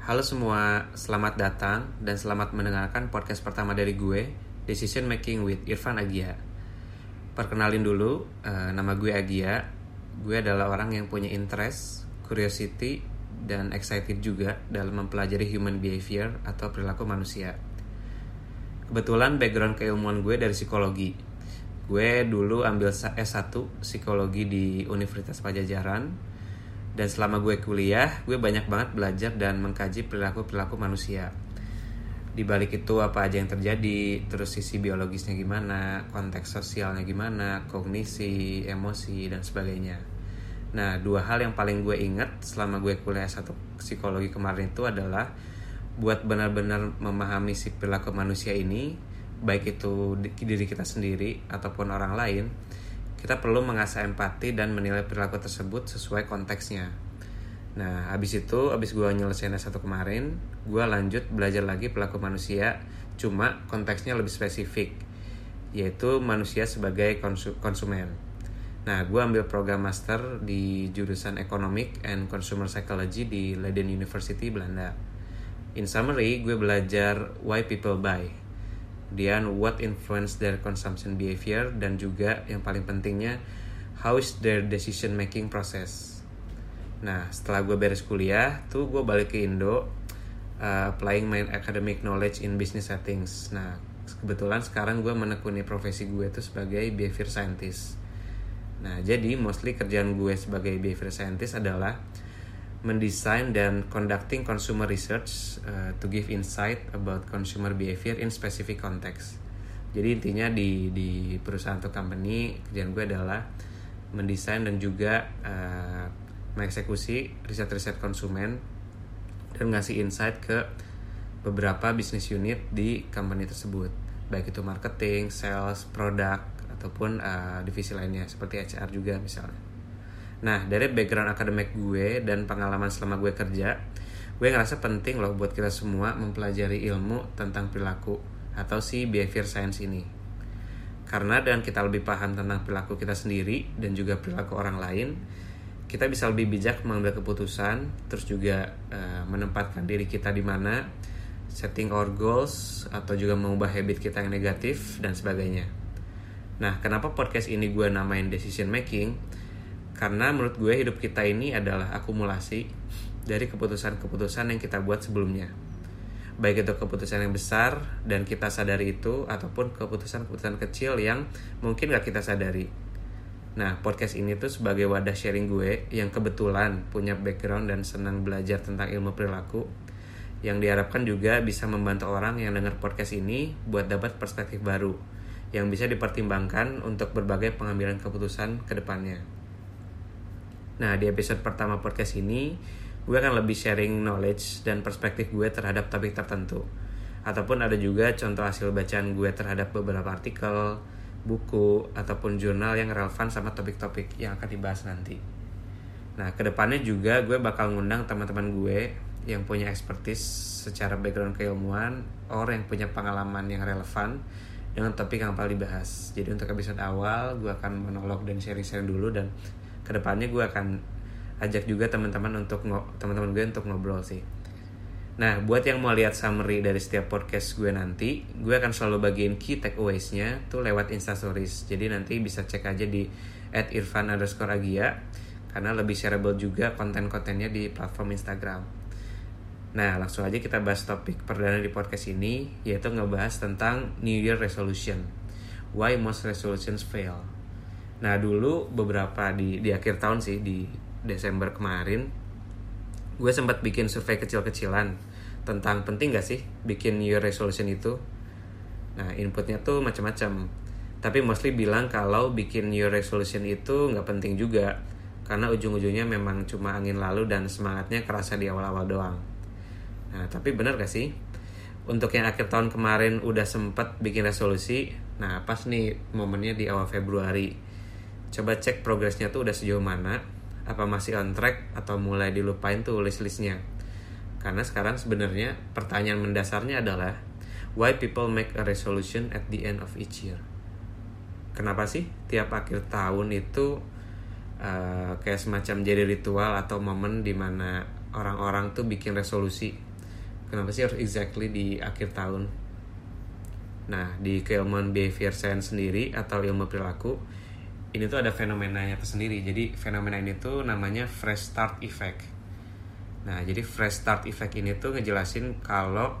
Halo semua, selamat datang dan selamat mendengarkan podcast pertama dari gue, Decision Making with Irfan Agia. Perkenalin dulu, uh, nama gue Agia. Gue adalah orang yang punya interest, curiosity, dan excited juga dalam mempelajari human behavior atau perilaku manusia. Kebetulan background keilmuan gue dari psikologi. Gue dulu ambil S1 psikologi di Universitas Pajajaran dan selama gue kuliah gue banyak banget belajar dan mengkaji perilaku perilaku manusia. Di balik itu apa aja yang terjadi terus sisi biologisnya gimana konteks sosialnya gimana kognisi emosi dan sebagainya. Nah dua hal yang paling gue inget selama gue kuliah satu psikologi kemarin itu adalah buat benar-benar memahami si perilaku manusia ini baik itu diri kita sendiri ataupun orang lain kita perlu mengasah empati dan menilai perilaku tersebut sesuai konteksnya. Nah, habis itu, habis gue nyelesain S1 kemarin, gue lanjut belajar lagi perilaku manusia, cuma konteksnya lebih spesifik, yaitu manusia sebagai konsumen. Nah, gue ambil program master di jurusan Economic and Consumer Psychology di Leiden University, Belanda. In summary, gue belajar why people buy, kemudian what influence their consumption behavior? Dan juga yang paling pentingnya how is their decision making process? Nah setelah gue beres kuliah tuh gue balik ke Indo uh, applying my academic knowledge in business settings. Nah kebetulan sekarang gue menekuni profesi gue tuh sebagai behavior scientist. Nah jadi mostly kerjaan gue sebagai behavior scientist adalah mendesain dan conducting consumer research uh, to give insight about consumer behavior in specific context. Jadi intinya di di perusahaan atau company kerjaan gue adalah mendesain dan juga uh, mengeksekusi riset-riset konsumen dan ngasih insight ke beberapa bisnis unit di company tersebut, baik itu marketing, sales, produk ataupun uh, divisi lainnya seperti HR juga misalnya. Nah dari background akademik gue dan pengalaman selama gue kerja Gue ngerasa penting loh buat kita semua mempelajari ilmu tentang perilaku Atau si behavior science ini. Karena dengan kita lebih paham tentang perilaku kita sendiri dan juga perilaku orang lain Kita bisa lebih bijak mengambil keputusan Terus juga uh, menempatkan diri kita di mana Setting our goals Atau juga mengubah habit kita yang negatif dan sebagainya. Nah kenapa podcast ini gue namain decision making karena menurut gue hidup kita ini adalah akumulasi dari keputusan-keputusan yang kita buat sebelumnya. Baik itu keputusan yang besar dan kita sadari itu ataupun keputusan-keputusan kecil yang mungkin gak kita sadari. Nah, podcast ini tuh sebagai wadah sharing gue yang kebetulan punya background dan senang belajar tentang ilmu perilaku yang diharapkan juga bisa membantu orang yang dengar podcast ini buat dapat perspektif baru yang bisa dipertimbangkan untuk berbagai pengambilan keputusan ke depannya. Nah, di episode pertama podcast ini, gue akan lebih sharing knowledge dan perspektif gue terhadap topik tertentu. Ataupun ada juga contoh hasil bacaan gue terhadap beberapa artikel, buku, ataupun jurnal yang relevan sama topik-topik yang akan dibahas nanti. Nah, ke depannya juga gue bakal ngundang teman-teman gue yang punya expertise secara background keilmuan, orang yang punya pengalaman yang relevan dengan topik yang bakal dibahas. Jadi untuk episode awal, gue akan monolog dan sharing-sharing dulu dan ke depannya gue akan ajak juga teman-teman untuk teman-teman gue untuk ngobrol sih. Nah, buat yang mau lihat summary dari setiap podcast gue nanti, gue akan selalu bagiin key takeaways-nya tuh lewat Instastories. Jadi nanti bisa cek aja di at irfan underscore karena lebih shareable juga konten-kontennya di platform Instagram. Nah, langsung aja kita bahas topik perdana di podcast ini, yaitu ngebahas tentang New Year Resolution. Why most resolutions fail. Nah dulu beberapa di di akhir tahun sih di Desember kemarin gue sempat bikin survei kecil-kecilan tentang penting gak sih bikin New Year Resolution itu. Nah inputnya tuh macam-macam. Tapi mostly bilang kalau bikin New Year Resolution itu nggak penting juga karena ujung-ujungnya memang cuma angin lalu dan semangatnya kerasa di awal-awal doang. Nah tapi bener gak sih? Untuk yang akhir tahun kemarin udah sempet bikin resolusi, nah pas nih momennya di awal Februari coba cek progresnya tuh udah sejauh mana apa masih on track atau mulai dilupain tuh list-listnya karena sekarang sebenarnya pertanyaan mendasarnya adalah why people make a resolution at the end of each year? Kenapa sih tiap akhir tahun itu uh, kayak semacam jadi ritual atau momen di mana orang-orang tuh bikin resolusi? Kenapa sih harus exactly di akhir tahun? Nah di keilmuan behavior science sendiri atau ilmu perilaku ini tuh ada fenomenanya tersendiri. Jadi fenomena ini tuh namanya fresh start effect. Nah jadi fresh start effect ini tuh ngejelasin kalau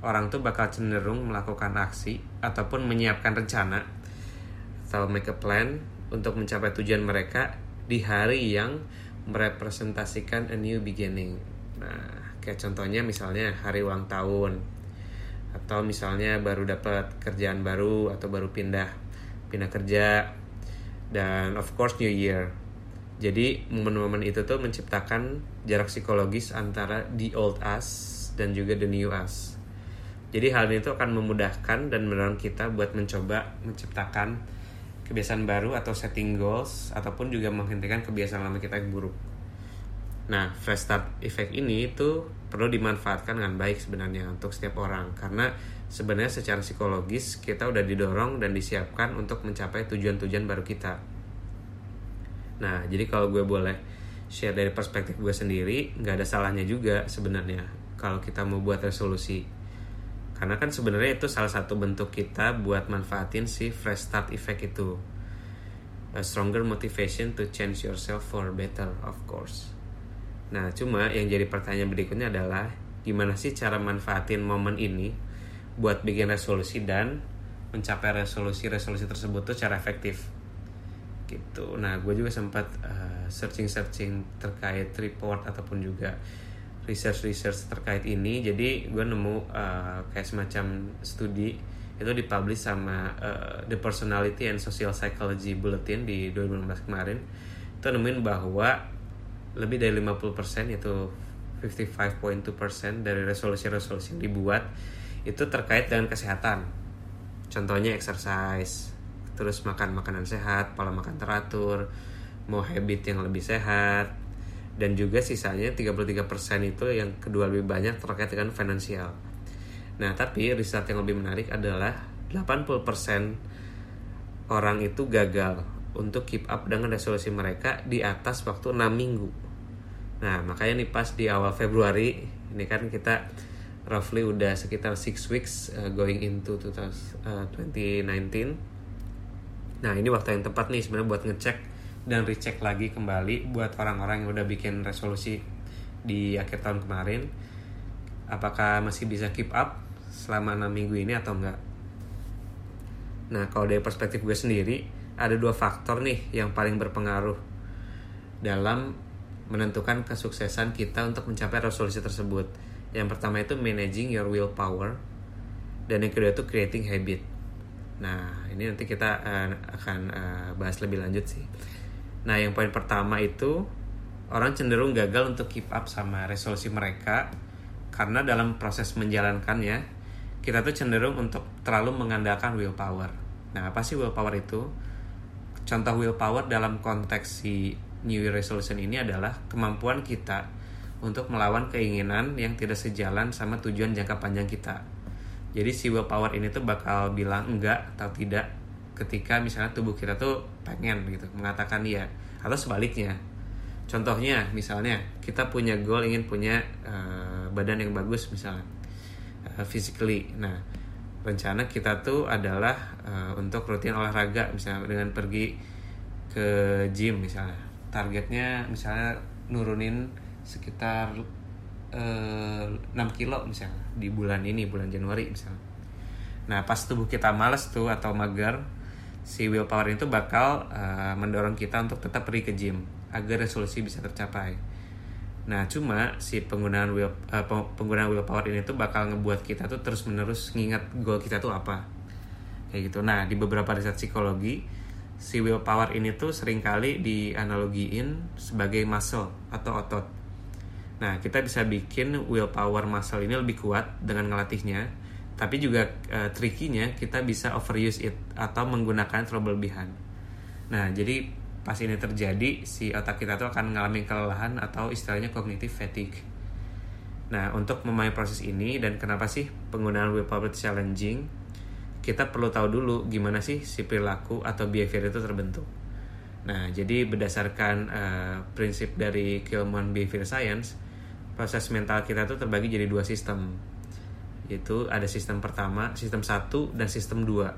orang tuh bakal cenderung melakukan aksi ataupun menyiapkan rencana atau make a plan untuk mencapai tujuan mereka di hari yang merepresentasikan a new beginning. Nah, kayak contohnya misalnya hari ulang tahun atau misalnya baru dapat kerjaan baru atau baru pindah pindah kerja dan of course new year. Jadi momen-momen itu tuh menciptakan jarak psikologis antara the old us dan juga the new us. Jadi hal ini tuh akan memudahkan dan mendorong kita buat mencoba menciptakan kebiasaan baru atau setting goals ataupun juga menghentikan kebiasaan lama kita yang buruk. Nah, fresh start effect ini itu perlu dimanfaatkan dengan baik sebenarnya untuk setiap orang karena sebenarnya secara psikologis kita udah didorong dan disiapkan untuk mencapai tujuan-tujuan baru kita. Nah, jadi kalau gue boleh share dari perspektif gue sendiri, nggak ada salahnya juga sebenarnya kalau kita mau buat resolusi. Karena kan sebenarnya itu salah satu bentuk kita buat manfaatin si fresh start effect itu. A stronger motivation to change yourself for better of course. Nah cuma yang jadi pertanyaan berikutnya adalah gimana sih cara manfaatin momen ini buat bikin resolusi dan mencapai resolusi-resolusi tersebut tuh cara efektif. Gitu. Nah gue juga sempat uh, searching-searching terkait report ataupun juga research-research terkait ini. Jadi gue nemu uh, kayak semacam studi itu dipublish sama uh, The Personality and Social Psychology Bulletin di 2016 kemarin. Itu nemuin bahwa lebih dari 50% itu 55.2% dari resolusi-resolusi yang dibuat itu terkait dengan kesehatan contohnya exercise terus makan makanan sehat pola makan teratur mau habit yang lebih sehat dan juga sisanya 33% itu yang kedua lebih banyak terkait dengan finansial. Nah, tapi riset yang lebih menarik adalah 80% orang itu gagal untuk keep up dengan resolusi mereka di atas waktu 6 minggu. Nah, makanya nih pas di awal Februari, ini kan kita roughly udah sekitar 6 weeks uh, going into 2019. Uh, nah, ini waktu yang tepat nih sebenarnya buat ngecek dan recheck lagi kembali buat orang-orang yang udah bikin resolusi di akhir tahun kemarin. Apakah masih bisa keep up selama 6 minggu ini atau enggak? Nah kalau dari perspektif gue sendiri ada dua faktor nih yang paling berpengaruh dalam menentukan kesuksesan kita untuk mencapai resolusi tersebut yang pertama itu managing your willpower dan yang kedua itu creating habit nah ini nanti kita uh, akan uh, bahas lebih lanjut sih Nah, yang poin pertama itu orang cenderung gagal untuk keep up sama resolusi mereka karena dalam proses menjalankannya kita tuh cenderung untuk terlalu mengandalkan willpower. Nah, apa sih willpower itu? Contoh willpower dalam konteks si New Year Resolution ini adalah kemampuan kita untuk melawan keinginan yang tidak sejalan sama tujuan jangka panjang kita. Jadi si willpower ini tuh bakal bilang enggak atau tidak ketika misalnya tubuh kita tuh pengen gitu mengatakan iya atau sebaliknya. Contohnya misalnya kita punya goal ingin punya uh, badan yang bagus misalnya uh, physically. Nah rencana kita tuh adalah uh, untuk rutin olahraga misalnya dengan pergi ke gym misalnya. Targetnya misalnya nurunin sekitar uh, 6 kilo misalnya di bulan ini bulan Januari misalnya nah pas tubuh kita males tuh atau mager si willpower itu bakal uh, mendorong kita untuk tetap pergi ke gym agar resolusi bisa tercapai. Nah, cuma si penggunaan will uh, penggunaan willpower ini tuh bakal ngebuat kita tuh terus menerus ngingat goal kita tuh apa. Kayak gitu. Nah, di beberapa riset psikologi, si willpower ini tuh sering kali dianalogiin sebagai muscle atau otot. Nah, kita bisa bikin willpower muscle ini lebih kuat dengan ngelatihnya. Tapi juga uh, trickynya kita bisa overuse it atau menggunakan terlalu berlebihan nah jadi pas ini terjadi si otak kita tuh akan mengalami kelelahan atau istilahnya cognitive fatigue. Nah untuk memahami proses ini dan kenapa sih penggunaan willpower challenging kita perlu tahu dulu gimana sih si perilaku atau behavior itu terbentuk. Nah jadi berdasarkan uh, prinsip dari keilmuan behavior science proses mental kita tuh terbagi jadi dua sistem yaitu ada sistem pertama, sistem satu dan sistem dua.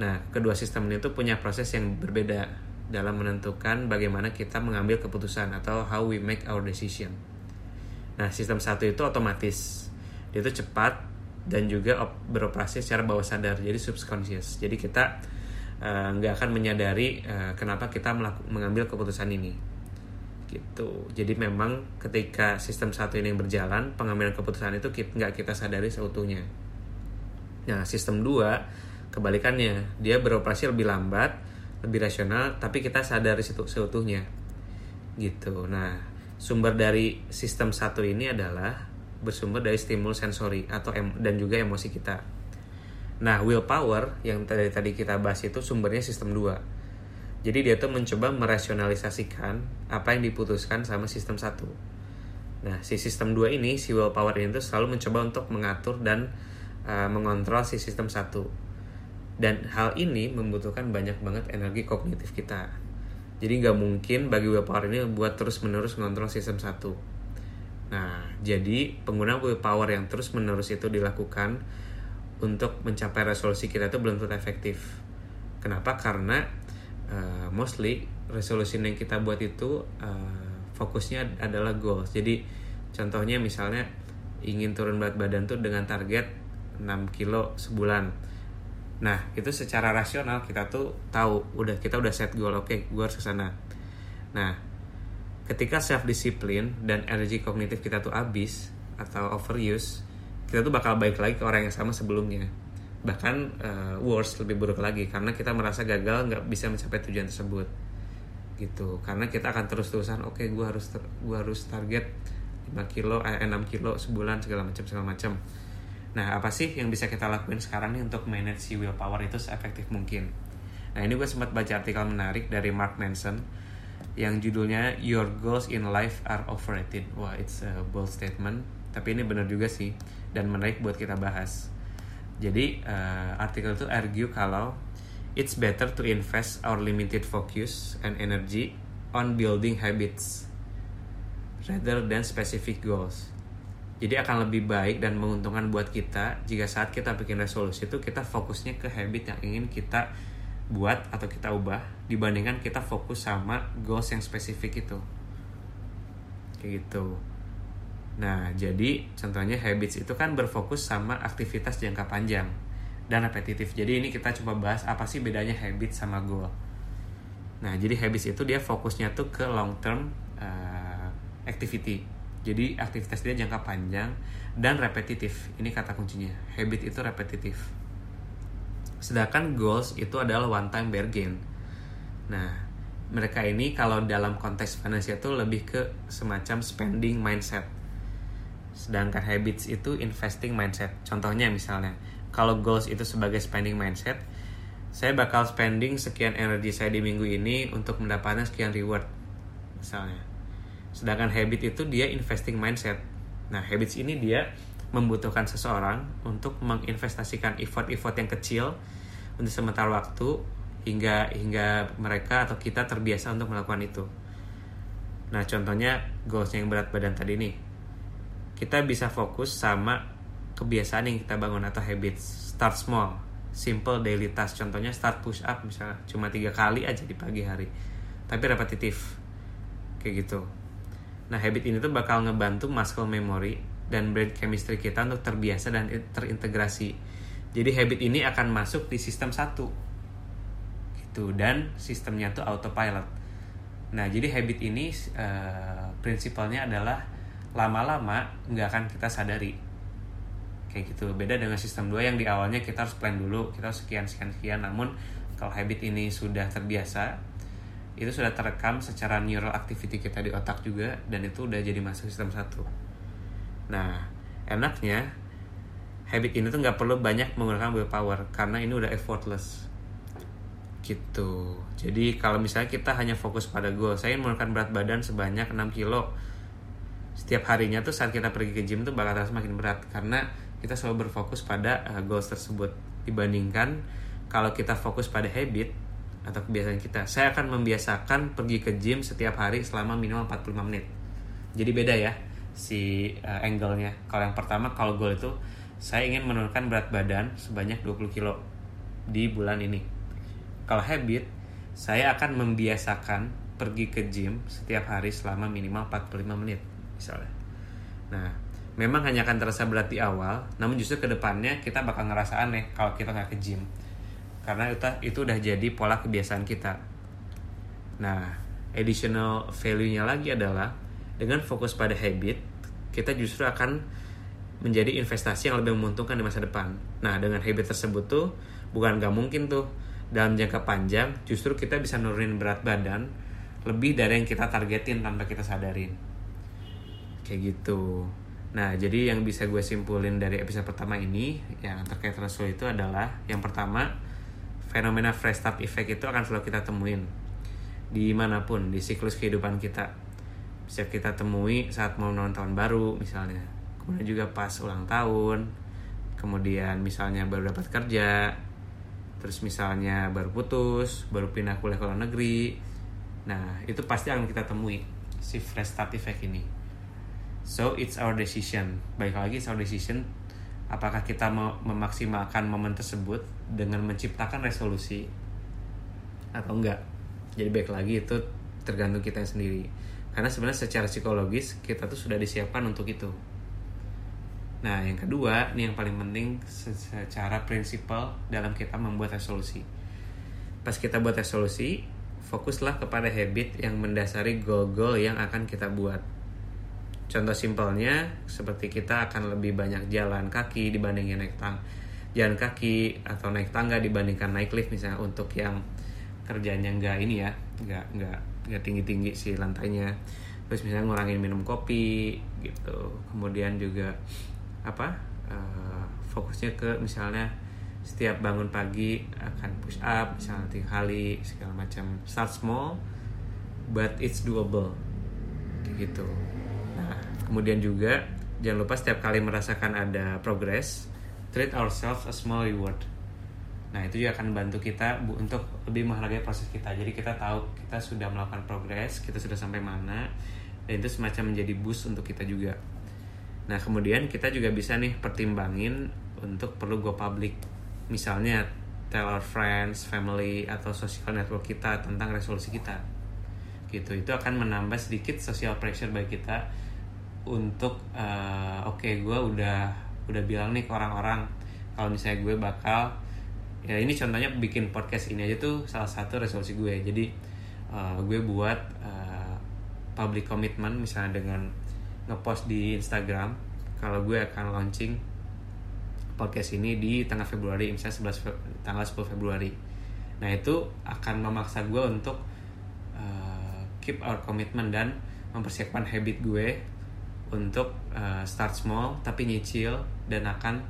Nah, kedua sistem ini tuh punya proses yang berbeda dalam menentukan bagaimana kita mengambil keputusan atau how we make our decision. Nah, sistem satu itu otomatis, dia itu cepat dan juga beroperasi secara bawah sadar, jadi subconscious. Jadi kita eh, nggak uh, akan menyadari uh, kenapa kita mengambil keputusan ini gitu. Jadi memang ketika sistem satu ini yang berjalan pengambilan keputusan itu nggak kita sadari seutuhnya. Nah sistem dua kebalikannya. Dia beroperasi lebih lambat lebih rasional tapi kita sadari seutuhnya. Gitu. Nah sumber dari sistem satu ini adalah bersumber dari stimulus sensori atau em dan juga emosi kita. Nah willpower yang tadi tadi kita bahas itu sumbernya sistem 2 jadi dia tuh mencoba merasionalisasikan apa yang diputuskan sama sistem satu. Nah, si sistem dua ini, si willpower ini tuh selalu mencoba untuk mengatur dan uh, mengontrol si sistem satu. Dan hal ini membutuhkan banyak banget energi kognitif kita. Jadi nggak mungkin bagi willpower ini buat terus-menerus mengontrol sistem satu. Nah, jadi pengguna willpower yang terus-menerus itu dilakukan untuk mencapai resolusi kita itu belum tentu efektif. Kenapa? Karena uh, mostly resolusi yang kita buat itu uh, fokusnya adalah goals. Jadi contohnya misalnya ingin turun berat badan tuh dengan target 6 kilo sebulan. Nah, itu secara rasional kita tuh tahu udah kita udah set goal, oke, okay, gue harus ke sana. Nah, ketika self discipline dan energi kognitif kita tuh habis atau overuse, kita tuh bakal balik lagi ke orang yang sama sebelumnya bahkan uh, worse lebih buruk lagi karena kita merasa gagal nggak bisa mencapai tujuan tersebut. Gitu. Karena kita akan terus terusan oke okay, gue harus gue harus target 5 kilo eh, 6 kilo sebulan segala macam segala macam. Nah apa sih yang bisa kita lakuin sekarang nih untuk manage si willpower itu seefektif mungkin? Nah ini gue sempat baca artikel menarik dari Mark Manson yang judulnya Your Goals in Life Are Overrated. Wah it's a bold statement tapi ini benar juga sih dan menarik buat kita bahas jadi uh, artikel itu argue kalau it's better to invest our limited focus and energy on building habits rather than specific goals. Jadi akan lebih baik dan menguntungkan buat kita jika saat kita bikin resolusi itu kita fokusnya ke habit yang ingin kita buat atau kita ubah dibandingkan kita fokus sama goals yang spesifik itu. Kayak gitu. Nah, jadi contohnya habits itu kan berfokus sama aktivitas jangka panjang dan repetitif. Jadi ini kita coba bahas apa sih bedanya habit sama goal. Nah, jadi habits itu dia fokusnya tuh ke long term uh, activity. Jadi aktivitas dia jangka panjang dan repetitif. Ini kata kuncinya. Habit itu repetitif. Sedangkan goals itu adalah one time bargain. Nah, mereka ini kalau dalam konteks finansial itu lebih ke semacam spending mindset Sedangkan habits itu investing mindset. Contohnya misalnya, kalau goals itu sebagai spending mindset, saya bakal spending sekian energi saya di minggu ini untuk mendapatkan sekian reward. Misalnya. Sedangkan habit itu dia investing mindset. Nah, habits ini dia membutuhkan seseorang untuk menginvestasikan effort-effort yang kecil untuk sementara waktu hingga hingga mereka atau kita terbiasa untuk melakukan itu. Nah, contohnya goals yang berat badan tadi nih kita bisa fokus sama kebiasaan yang kita bangun atau habits. Start small. Simple daily task. Contohnya start push up misalnya cuma tiga kali aja di pagi hari tapi repetitif. Kayak gitu. Nah habit ini tuh bakal ngebantu muscle memory dan brain chemistry kita untuk terbiasa dan terintegrasi. Jadi habit ini akan masuk di sistem satu. Gitu. Dan sistemnya tuh autopilot. Nah jadi habit ini uh, prinsipalnya adalah lama-lama nggak akan kita sadari. Kayak gitu. Beda dengan sistem 2 yang di awalnya kita harus plan dulu kita harus sekian sekian sekian. Namun kalau habit ini sudah terbiasa itu sudah terekam secara neural activity kita di otak juga dan itu udah jadi masuk sistem satu. Nah enaknya habit ini tuh nggak perlu banyak menggunakan willpower karena ini udah effortless. Gitu. Jadi kalau misalnya kita hanya fokus pada goal saya ingin menggunakan berat badan sebanyak 6 kilo setiap harinya tuh saat kita pergi ke gym tuh bakal terasa makin berat karena kita selalu berfokus pada uh, goals tersebut dibandingkan kalau kita fokus pada habit atau kebiasaan kita. Saya akan membiasakan pergi ke gym setiap hari selama minimal 45 menit. Jadi beda ya. si uh, angle-nya. Kalau yang pertama kalau goal itu saya ingin menurunkan berat badan sebanyak 20 kilo di bulan ini. Kalau habit, saya akan membiasakan pergi ke gym setiap hari selama minimal 45 menit misalnya. Nah, memang hanya akan terasa berat di awal, namun justru ke depannya kita bakal ngerasa aneh kalau kita nggak ke gym. Karena itu, itu udah jadi pola kebiasaan kita. Nah, additional value-nya lagi adalah dengan fokus pada habit, kita justru akan menjadi investasi yang lebih menguntungkan di masa depan. Nah, dengan habit tersebut tuh bukan gak mungkin tuh dalam jangka panjang justru kita bisa nurunin berat badan lebih dari yang kita targetin tanpa kita sadarin. Kayak gitu. Nah, jadi yang bisa gue simpulin dari episode pertama ini yang terkait Rasul itu adalah yang pertama fenomena fresh start effect itu akan selalu kita temuin. Di mana pun di siklus kehidupan kita. Bisa kita temui saat mau nonton tahun baru misalnya. Kemudian juga pas ulang tahun. Kemudian misalnya baru dapat kerja. Terus misalnya baru putus baru pindah kuliah ke luar negeri. Nah itu pasti akan kita temui si fresh start effect ini so it's our decision. Baik lagi it's our decision. Apakah kita mau memaksimalkan momen tersebut dengan menciptakan resolusi atau enggak? Jadi baik lagi itu tergantung kita sendiri. Karena sebenarnya secara psikologis kita tuh sudah disiapkan untuk itu. Nah yang kedua ini yang paling penting secara prinsipal dalam kita membuat resolusi. Pas kita buat resolusi fokuslah kepada habit yang mendasari goal-goal yang akan kita buat contoh simpelnya seperti kita akan lebih banyak jalan kaki dibandingin naik tang jalan kaki atau naik tangga dibandingkan naik lift misalnya untuk yang kerjanya nggak ini ya nggak nggak nggak tinggi tinggi sih lantainya. Terus misalnya ngurangin minum kopi gitu. Kemudian juga apa uh, fokusnya ke misalnya setiap bangun pagi akan push up misalnya tiga kali segala macam. Start small but it's doable. Gitu nah kemudian juga jangan lupa setiap kali merasakan ada progress treat ourselves a small reward Nah itu juga akan membantu kita bu, untuk lebih menghargai proses kita. Jadi kita tahu kita sudah melakukan progres, kita sudah sampai mana, dan itu semacam menjadi boost untuk kita juga. Nah kemudian kita juga bisa nih pertimbangin untuk perlu go public. Misalnya tell our friends, family, atau social network kita tentang resolusi kita. Gitu, itu akan menambah sedikit social pressure bagi kita untuk uh, oke okay, gue udah udah bilang nih ke orang-orang kalau misalnya gue bakal ya ini contohnya bikin podcast ini aja tuh salah satu resolusi gue. Jadi uh, gue buat uh, public commitment misalnya dengan ngepost di Instagram kalau gue akan launching podcast ini di tanggal Februari misalnya 11 tanggal 10 Februari. Nah itu akan memaksa gue untuk uh, keep our commitment dan mempersiapkan habit gue untuk uh, start small tapi nyicil dan akan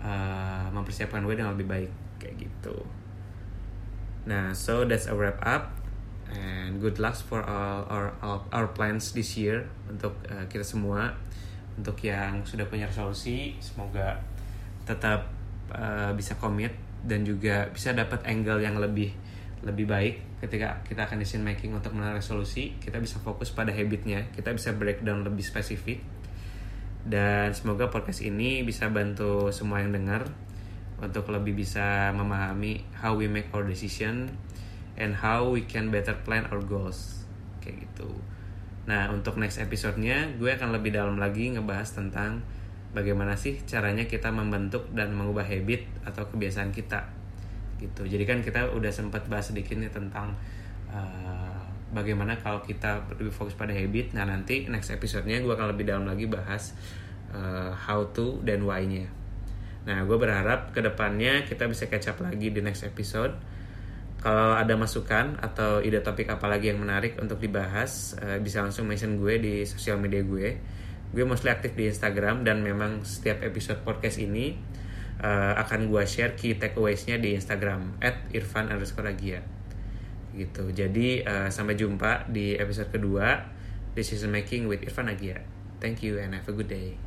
uh, mempersiapkan gue dengan lebih baik kayak gitu. Nah so that's a wrap up and good luck for all our our, plans this year untuk uh, kita semua. Untuk yang sudah punya resolusi semoga tetap uh, bisa komit dan juga bisa dapat angle yang lebih lebih baik ketika kita akan decision making untuk mengenai resolusi kita bisa fokus pada habitnya kita bisa breakdown lebih spesifik. Dan semoga podcast ini bisa bantu semua yang dengar untuk lebih bisa memahami how we make our decision and how we can better plan our goals. Kayak gitu. Nah untuk next episode-nya gue akan lebih dalam lagi ngebahas tentang bagaimana sih caranya kita membentuk dan mengubah habit atau kebiasaan kita gitu. Jadi kan kita udah sempat bahas sedikit nih tentang uh, bagaimana kalau kita lebih fokus pada habit. Nah nanti next episode-nya gue akan lebih dalam lagi bahas uh, how to dan why-nya. Nah, gue berharap ke depannya kita bisa catch up lagi di next episode. Kalau ada masukan atau ide topik apa lagi yang menarik untuk dibahas, uh, bisa langsung mention gue di sosial media gue. Gue mostly aktif di Instagram dan memang setiap episode podcast ini uh, akan gue share key takeaways-nya di Instagram at. Gitu. Jadi uh, sampai jumpa di episode kedua Decision Making with Irfan Agia. Thank you and have a good day.